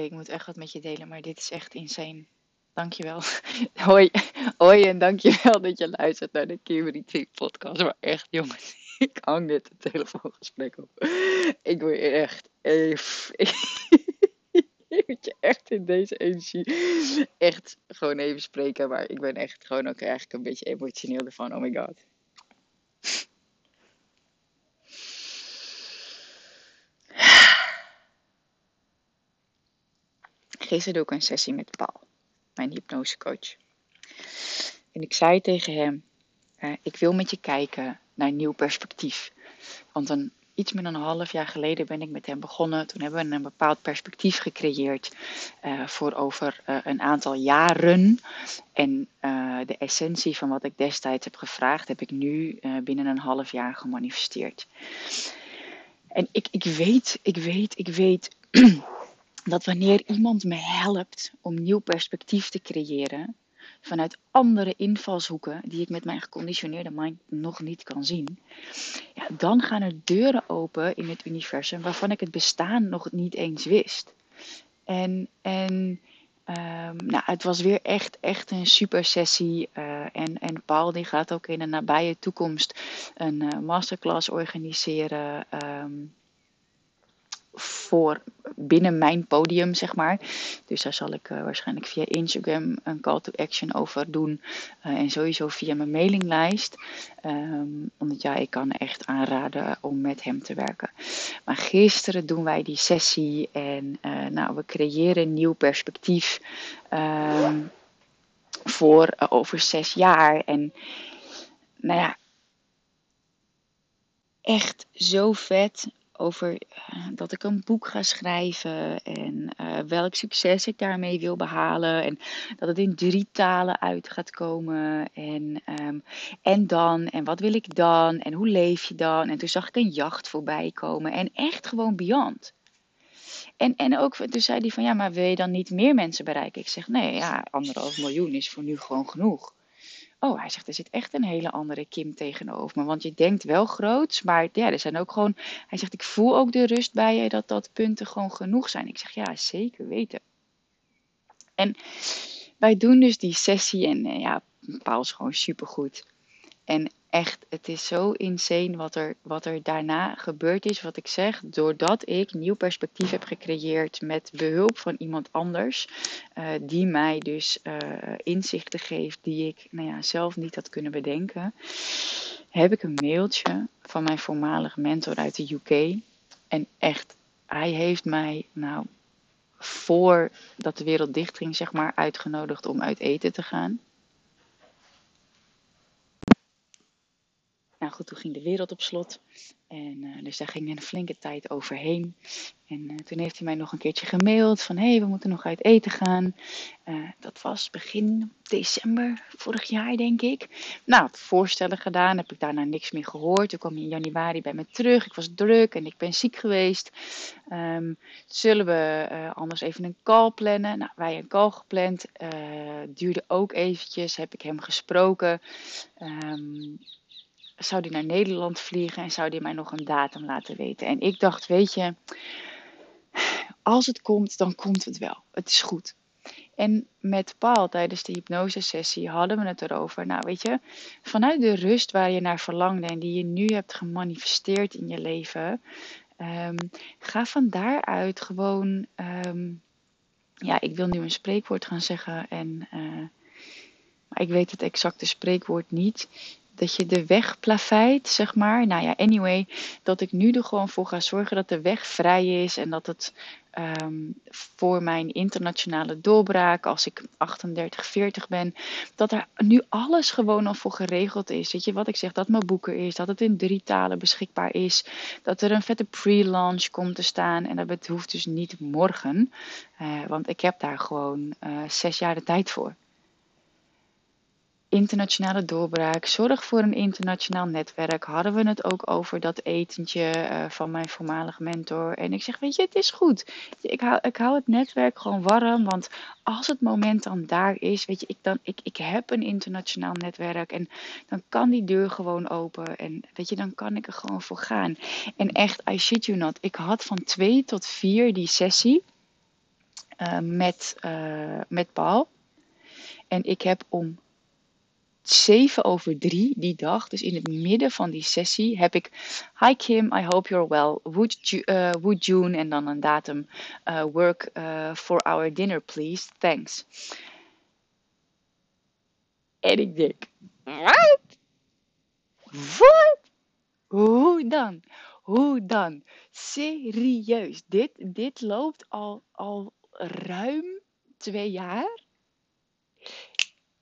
Ik moet echt wat met je delen, maar dit is echt insane. Dankjewel. Hoi, hoi en dankjewel dat je luistert naar de Kimberly podcast. Maar echt, jongens, ik hang het telefoongesprek op. Ik wil je echt even... Ik moet je echt in deze energie echt gewoon even spreken. Maar ik ben echt gewoon ook eigenlijk een beetje emotioneel ervan. Oh my god. Gisteren doe ik een sessie met Paul, mijn hypnosecoach. En ik zei tegen hem, eh, ik wil met je kijken naar een nieuw perspectief. Want een, iets meer dan een half jaar geleden ben ik met hem begonnen. Toen hebben we een bepaald perspectief gecreëerd eh, voor over eh, een aantal jaren. En de essentie van wat ik destijds heb gevraagd, heb ik nu binnen een half jaar gemanifesteerd. En ik, ik weet, ik weet, ik weet dat wanneer iemand me helpt om nieuw perspectief te creëren, vanuit andere invalshoeken die ik met mijn geconditioneerde mind nog niet kan zien, ja, dan gaan er deuren open in het universum waarvan ik het bestaan nog niet eens wist. En, en ehm, nou, het was weer echt, echt een super sessie. eh, en, en Paul die gaat ook in de nabije toekomst een eh, masterclass organiseren. ehm, voor binnen mijn podium, zeg maar. Dus daar zal ik eh, waarschijnlijk via Instagram een call to action over doen. Eh, en sowieso via mijn mailinglijst. Ehm, omdat ja, ik kan echt aanraden om met hem te werken. Maar gisteren doen wij die sessie en eh, nou, we creëren een nieuw perspectief ehm, voor over zes jaar. En nou ja, echt zo vet over eh, dat ik een boek ga schrijven en eh, welk succes ik daarmee wil behalen en dat het in drie talen uit gaat komen en, ehm, en dan en wat wil ik dan en hoe leef je dan en toen zag ik een jacht voorbij komen en echt gewoon beyond. En, en ook, toen zei hij van ja, maar wil je dan niet meer mensen bereiken? Ik zeg nee, ja, anderhalf miljoen is voor nu gewoon genoeg. Oh, hij zegt, er zit echt een hele andere Kim tegenover me. Want je denkt wel groots, maar ja, er zijn ook gewoon... Hij zegt, ik voel ook de rust bij je dat dat punten gewoon genoeg zijn. Ik zeg, ja, zeker weten. En wij doen dus die sessie en eh, ja, Paul is gewoon supergoed. En echt, het is zo insane wat er, wat er daarna gebeurd is. Wat ik zeg, doordat ik nieuw perspectief heb gecreëerd met behulp van iemand anders. eh, die mij dus eh, inzichten geeft die ik nou ja, zelf niet had kunnen bedenken. Heb ik een mailtje van mijn voormalige mentor uit de UK. En echt, hij heeft mij nou voordat de wereld dicht ging, zeg maar, uitgenodigd om uit eten te gaan. Goed, toen ging de wereld op slot. En eh, dus daar ging een flinke tijd overheen. En eh, toen heeft hij mij nog een keertje gemaild van hé, hey, we moeten nog uit eten gaan. Eh, dat was begin december vorig jaar, denk ik. Nou, voorstellen gedaan, heb ik daarna niks meer gehoord. Toen kwam hij in januari bij me terug. Ik was druk en ik ben ziek geweest. Ehm, zullen we anders even een call plannen? Nou, wij een call gepland. Duurde ook eventjes, heb ik hem gesproken. Ehm, zou hij naar Nederland vliegen en zou hij mij nog een datum laten weten. En ik dacht, weet je, als het komt, dan komt het wel. Het is goed. En met Paul tijdens de hypnosesessie hadden we het erover. Nou, weet je, vanuit de rust waar je naar verlangde en die je nu hebt gemanifesteerd in je leven, ehm, ga van daaruit gewoon, ehm, ja, ik wil nu een spreekwoord gaan zeggen en, eh, maar ik weet het exacte spreekwoord niet dat je de weg plaveit, zeg maar. Nou ja, anyway, dat ik nu er gewoon voor ga zorgen dat de weg vrij is en dat het ehm, voor mijn internationale doorbraak, als ik 38, 40 ben, dat er nu alles gewoon al voor geregeld is. Weet je wat ik zeg? Dat mijn boek er is, dat het in drie talen beschikbaar is, dat er een vette pre-launch komt te staan. En dat hoeft dus niet morgen, uh, want ik heb daar gewoon uh, zes jaar de tijd voor internationale doorbraak. Zorg voor een internationaal netwerk. Hadden we het ook over dat etentje uh, van mijn voormalige mentor. En ik zeg, weet je, het is goed. Ik hou, ik hou het netwerk gewoon warm. Want als het moment dan daar is, weet je, ik, dan, ik, ik heb een internationaal netwerk. En dan kan die deur gewoon open. En weet je, dan kan ik er gewoon voor gaan. En echt, I shit you not. Ik had van twee tot vier die sessie uh, met, uh, met Paul. En ik heb om 7 over 3 die dag, dus in het midden van die sessie, heb ik Hi Kim, I hope you're well. Would, uh, would June en dan een datum uh, work uh, for our dinner, please? Thanks. En ik denk, wat? Wat? Hoe dan? Hoe dan? Serieus, dit, dit loopt al, al ruim twee jaar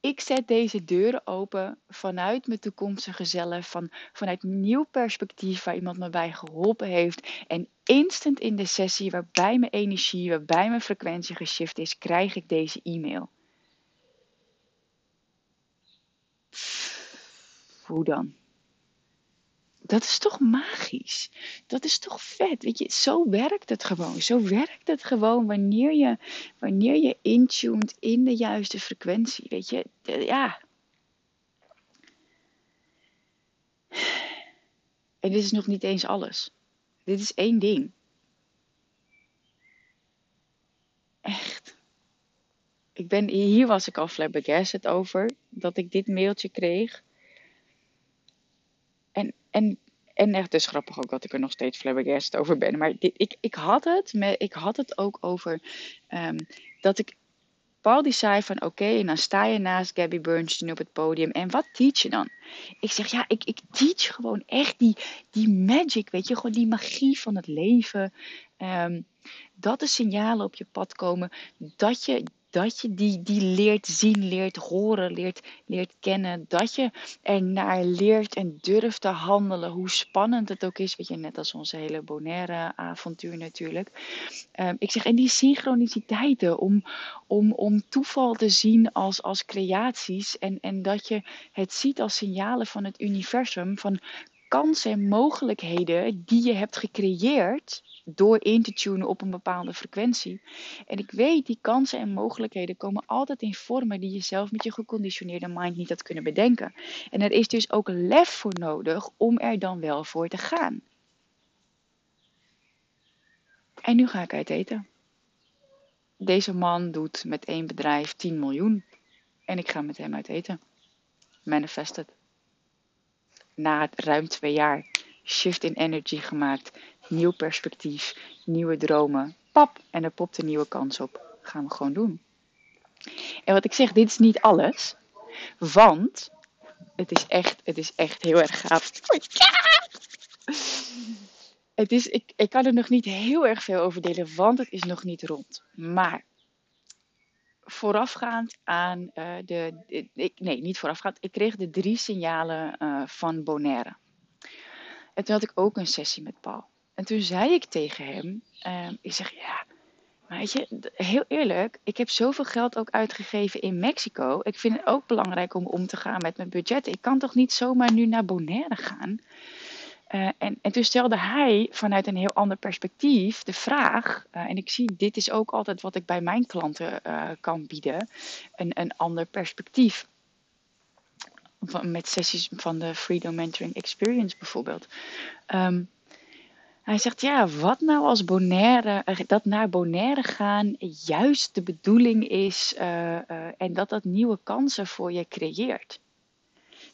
ik zet deze deuren open vanuit mijn toekomstige zelf, van, vanuit nieuw perspectief waar iemand me bij geholpen heeft. En instant in de sessie, waarbij mijn energie, waarbij mijn frequentie geshift is, krijg ik deze e-mail. Hoe dan? Dat is toch magisch? Dat is toch vet? Weet je, zo werkt het gewoon. Zo werkt het gewoon wanneer je, wanneer je intuned in de juiste frequentie. Weet je, ja. En dit is nog niet eens alles. Dit is één ding. Echt. Ik ben, hier was ik al flabbergasted over dat ik dit mailtje kreeg. En, en, echt dus grappig ook dat ik er nog steeds flabbergasted over ben. Maar dit, ik, ik, had het met, ik had het ook over um, dat ik Paul die zei van oké, en dan sta je naast Gabby Bernstein op het podium. En wat teach je dan? Ik zeg ja, ik, ik teach gewoon echt die, die magic, weet je, gewoon die magie van het leven. Um, dat de signalen op je pad komen, dat je dat je die, die leert zien, leert horen, leert, leert kennen. Dat je ernaar leert en durft te handelen. Hoe spannend het ook is. Weet je, net als onze hele Bonaire avontuur natuurlijk. Um, ik zeg, en die synchroniciteiten om, om, om toeval te zien als, als creaties. En, en dat je het ziet als signalen van het universum. Van kansen en mogelijkheden die je hebt gecreëerd door in te tunen op een bepaalde frequentie. En ik weet, die kansen en mogelijkheden komen altijd in vormen die je zelf met je geconditioneerde mind niet had kunnen bedenken. En er is dus ook lef voor nodig om er dan wel voor te gaan. En nu ga ik uit eten. Deze man doet met één bedrijf 10 miljoen. En ik ga met hem uit eten. Manifested na ruim twee jaar shift in energy gemaakt, nieuw perspectief, nieuwe dromen. Pap, en er popt een nieuwe kans op. Gaan we gewoon doen. En wat ik zeg, dit is niet alles. Want het is echt, het is echt heel erg gaaf. Het is, ik, ik kan er nog niet heel erg veel over delen, want het is nog niet rond. Maar voorafgaand aan uh, de, ik, Nee, niet voorafgaand. Ik kreeg de drie signalen uh, van Bonaire. En toen had ik ook een sessie met Paul. En toen zei ik tegen hem: uh, Ik zeg ja. Maar weet je, heel eerlijk, ik heb zoveel geld ook uitgegeven in Mexico. Ik vind het ook belangrijk om om te gaan met mijn budget. Ik kan toch niet zomaar nu naar Bonaire gaan? Uh, en, en toen stelde hij vanuit een heel ander perspectief de vraag, uh, en ik zie, dit is ook altijd wat ik bij mijn klanten uh, kan bieden, een, een ander perspectief. Van, met sessies van de Freedom Mentoring Experience bijvoorbeeld. Um, hij zegt, ja, wat nou als Bonaire, dat naar Bonaire gaan juist de bedoeling is en dat dat nieuwe kansen voor je creëert.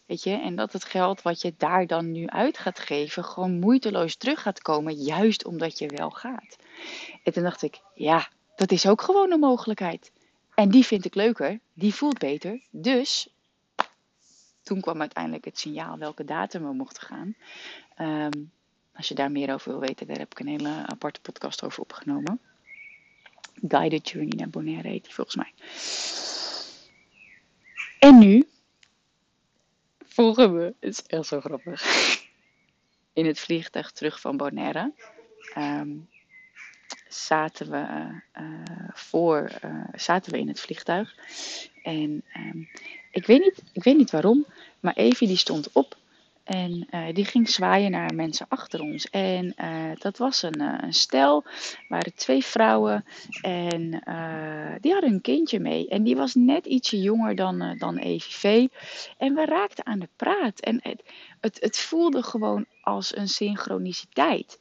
Weet je, en dat het geld wat je daar dan nu uit gaat geven, gewoon moeiteloos terug gaat komen, juist omdat je wel gaat. En toen dacht ik, ja, dat is ook gewoon een mogelijkheid. En die vind ik leuker, die voelt beter. Dus toen kwam uiteindelijk het signaal welke datum we mochten gaan. Um, als je daar meer over wil weten, daar heb ik een hele aparte podcast over opgenomen. Guided Journey naar Bonaire heet die volgens mij. En nu volgen we, het is echt zo grappig, in het vliegtuig terug van Bonaire. Ehm, zaten we, uh, voor, uh, zaten we in het vliegtuig. En um, ik, weet niet, ik weet niet waarom, maar Evie die stond op en uh, die ging zwaaien naar mensen achter ons. En uh, dat was een, uh, een stel, waren twee vrouwen en die hadden een kindje mee. En die was net ietsje jonger dan, dan EVV. En we raakten aan de praat. En het, het, het voelde gewoon als een synchroniciteit.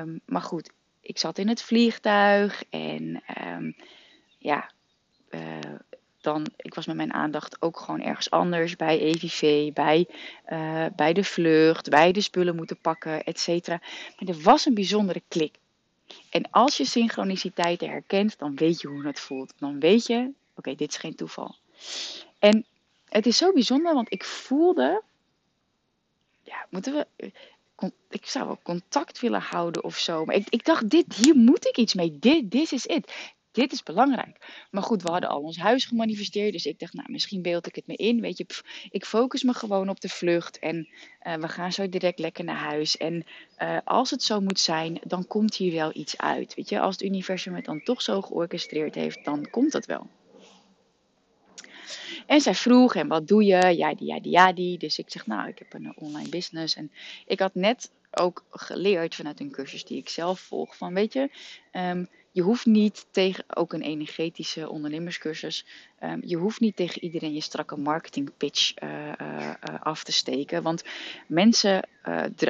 Um, maar goed, ik zat in het vliegtuig en um, ja, dan, ik was met mijn aandacht ook gewoon ergens anders, bij EVV, bij, uh, bij de vlucht, bij de spullen moeten pakken, et cetera. Maar er was een bijzondere klik. En als je synchroniciteiten herkent, dan weet je hoe het voelt. Dan weet je, oké, dit is geen toeval. En het is zo bijzonder, want ik voelde, ja, moeten we, ik zou wel contact willen houden of zo. Maar ik, ik dacht, dit, hier moet ik iets mee. Dit, this is it dit is belangrijk. Maar goed, we hadden al ons huis gemanifesteerd. Dus ik dacht, nou, misschien beeld ik het me in. Weet je, ik focus me gewoon op de vlucht. En uh, we gaan zo direct lekker naar huis. En uh, als het zo moet zijn, dan komt hier wel iets uit. Weet je, als het universum het dan toch zo georchestreerd heeft, dan komt dat wel. En zij vroeg, en wat doe je? Ja, die, ja, die, ja, die. Dus ik zeg, nou, ik heb een online business. En ik had net ook geleerd vanuit een cursus die ik zelf volg. Van, weet je, um, je hoeft niet tegen, ook een energetische ondernemerscursus, um, je hoeft niet tegen iedereen je strakke marketing pitch uh, uh, af te steken. Want mensen,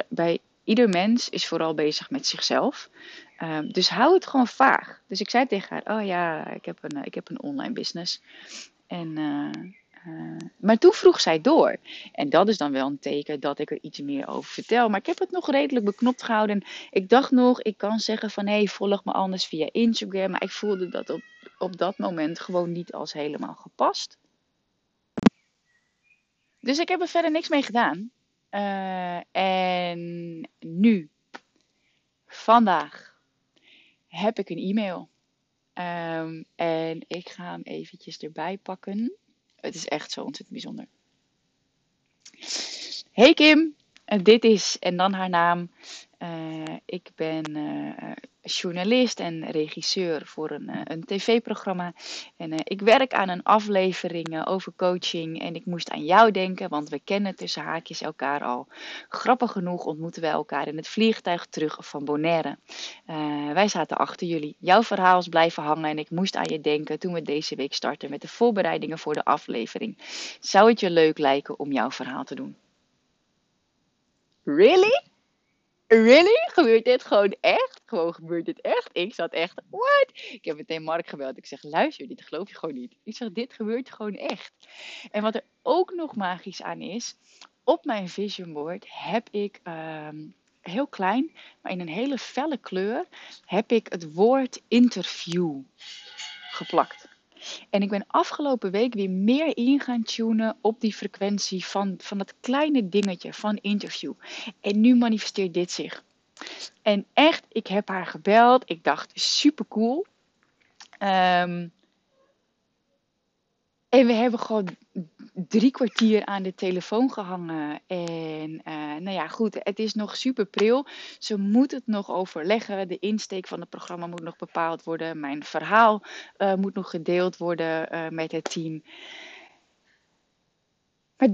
bij ieder mens is vooral bezig met zichzelf. Um, dus hou het gewoon vaag. Dus ik zei tegen haar, oh ja, ik heb een, ik heb een online business. En uh, maar toen vroeg zij door. En dat is dan wel een teken dat ik er iets meer over vertel. Maar ik heb het nog redelijk beknopt gehouden. Ik dacht nog, ik kan zeggen van hé, hey, volg me anders via Instagram. Maar ik voelde dat op, op dat moment gewoon niet als helemaal gepast. Dus ik heb er verder niks mee gedaan. Uh, en nu, vandaag, heb ik een e-mail. Um, en ik ga hem eventjes erbij pakken. Het is echt zo ontzettend bijzonder. Hey Kim, dit is en dan haar naam. Uh, ik ben uh, journalist en regisseur voor een, uh, een tv-programma. En ik werk aan een aflevering over coaching. En ik moest aan jou denken, want we kennen tussen haakjes elkaar al. Grappig genoeg ontmoeten wij elkaar in het vliegtuig terug van Bonaire. wij zaten achter jullie. Jouw verhaal is blijven hangen en ik moest aan je denken toen we deze week starten met de voorbereidingen voor de aflevering. Zou het je leuk lijken om jouw verhaal te doen? Really? Really? Gebeurt dit gewoon echt? Gewoon gebeurt dit echt? Ik zat echt, what? Ik heb meteen Mark gebeld. Ik zeg, luister, dit geloof je gewoon niet. Ik zeg, dit gebeurt gewoon echt. En wat er ook nog magisch aan is, op mijn vision board heb ik um, heel klein, maar in een hele felle kleur, heb ik het woord interview geplakt. En ik ben afgelopen week weer meer in gaan tunen op die frequentie van, van dat kleine dingetje van interview. En nu manifesteert dit zich. En echt, ik heb haar gebeld. Ik dacht, super cool. Um, en we hebben gewoon drie kwartier aan de telefoon gehangen. En uh, nou ja, goed, het is nog super pril. Ze moet het nog overleggen. De insteek van het programma moet nog bepaald worden. Mijn verhaal uh, moet nog gedeeld worden uh, met het team. Maar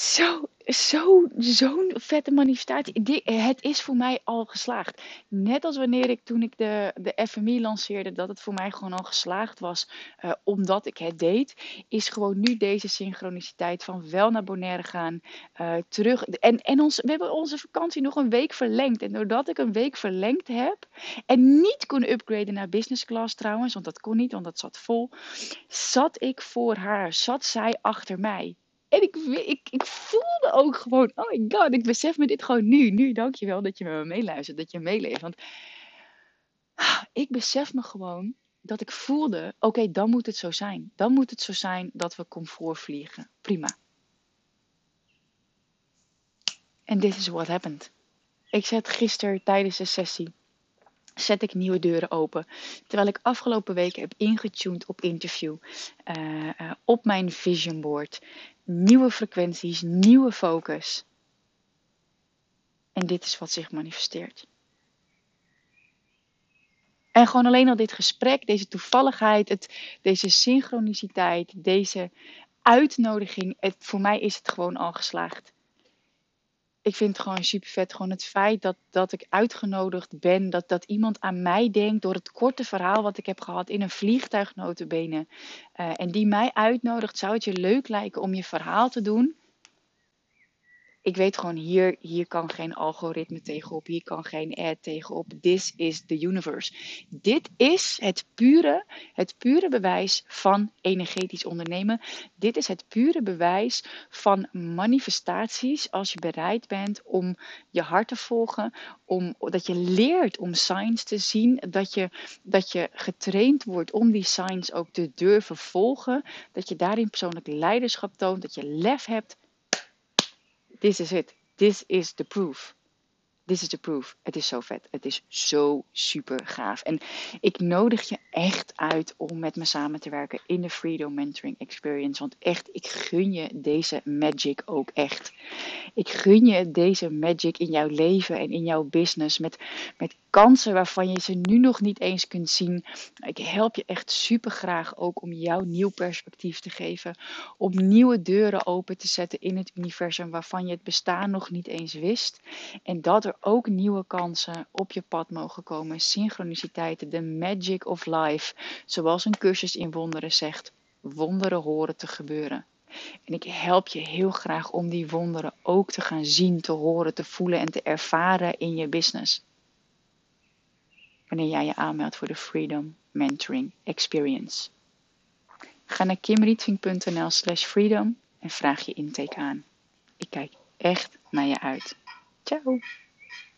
zo, zo, zo'n vette manifestatie. Het is voor mij al geslaagd. Net als wanneer ik toen ik de, de FMI lanceerde, dat het voor mij gewoon al geslaagd was, uh, omdat ik het deed, is gewoon nu deze synchroniciteit van wel naar Bonaire gaan, uh, terug. En, en ons, we hebben onze vakantie nog een week verlengd. En doordat ik een week verlengd heb en niet kon upgraden naar business class trouwens, want dat kon niet, want dat zat vol, zat ik voor haar, zat zij achter mij. En ik, ik, ik voelde ook gewoon, oh my god, ik besef me dit gewoon nu. Nu, dankjewel dat je me meeluistert, dat je meeleeft. Want ik besef me gewoon dat ik voelde, oké, dan moet het zo zijn. Dan moet het zo zijn dat we comfort vliegen. Prima. En this is what happened. Ik zat gisteren tijdens de sessie, zet ik nieuwe deuren open. Terwijl ik afgelopen weken heb ingetuned op interview, uh, uh, op mijn vision board. Nieuwe frequenties, nieuwe focus. En dit is wat zich manifesteert. En gewoon alleen al dit gesprek, deze toevalligheid, het, deze synchroniciteit, deze uitnodiging. Het, voor mij is het gewoon al geslaagd. Ik vind het gewoon super vet. Gewoon het feit dat, dat ik uitgenodigd ben. Dat, dat iemand aan mij denkt door het korte verhaal wat ik heb gehad in een vliegtuig notabene. Uh, en die mij uitnodigt. Zou het je leuk lijken om je verhaal te doen? Ik weet gewoon, hier, hier kan geen algoritme tegenop, hier kan geen ad tegenop. This is the universe. Dit is het pure, het pure bewijs van energetisch ondernemen. Dit is het pure bewijs van manifestaties als je bereid bent om je hart te volgen, om, dat je leert om signs te zien, dat je, dat je getraind wordt om die signs ook te durven volgen, dat je daarin persoonlijk leiderschap toont, dat je lef hebt This is it. This is the proof. This is the proof. Het is zo vet. Het is zo super gaaf. En ik nodig je echt uit om met me samen te werken in de Freedom Mentoring Experience. Want echt, ik gun je deze magic ook echt. Ik gun je deze magic in jouw leven en in jouw business. Met, met kansen waarvan je ze nu nog niet eens kunt zien. Ik help je echt super graag ook om jouw nieuw perspectief te geven. Om nieuwe deuren open te zetten in het universum waarvan je het bestaan nog niet eens wist. En dat er ook nieuwe kansen op je pad mogen komen. Synchroniciteiten, de magic of life. Zoals een cursus in wonderen zegt. Wonderen horen te gebeuren. En ik help je heel graag om die wonderen ook te gaan zien, te horen, te voelen en te ervaren in je business. Wanneer jij je aanmeldt voor de Freedom Mentoring Experience. Ga naar kimrietving.nl slash freedom en vraag je intake aan. Ik kijk echt naar je uit. Ciao!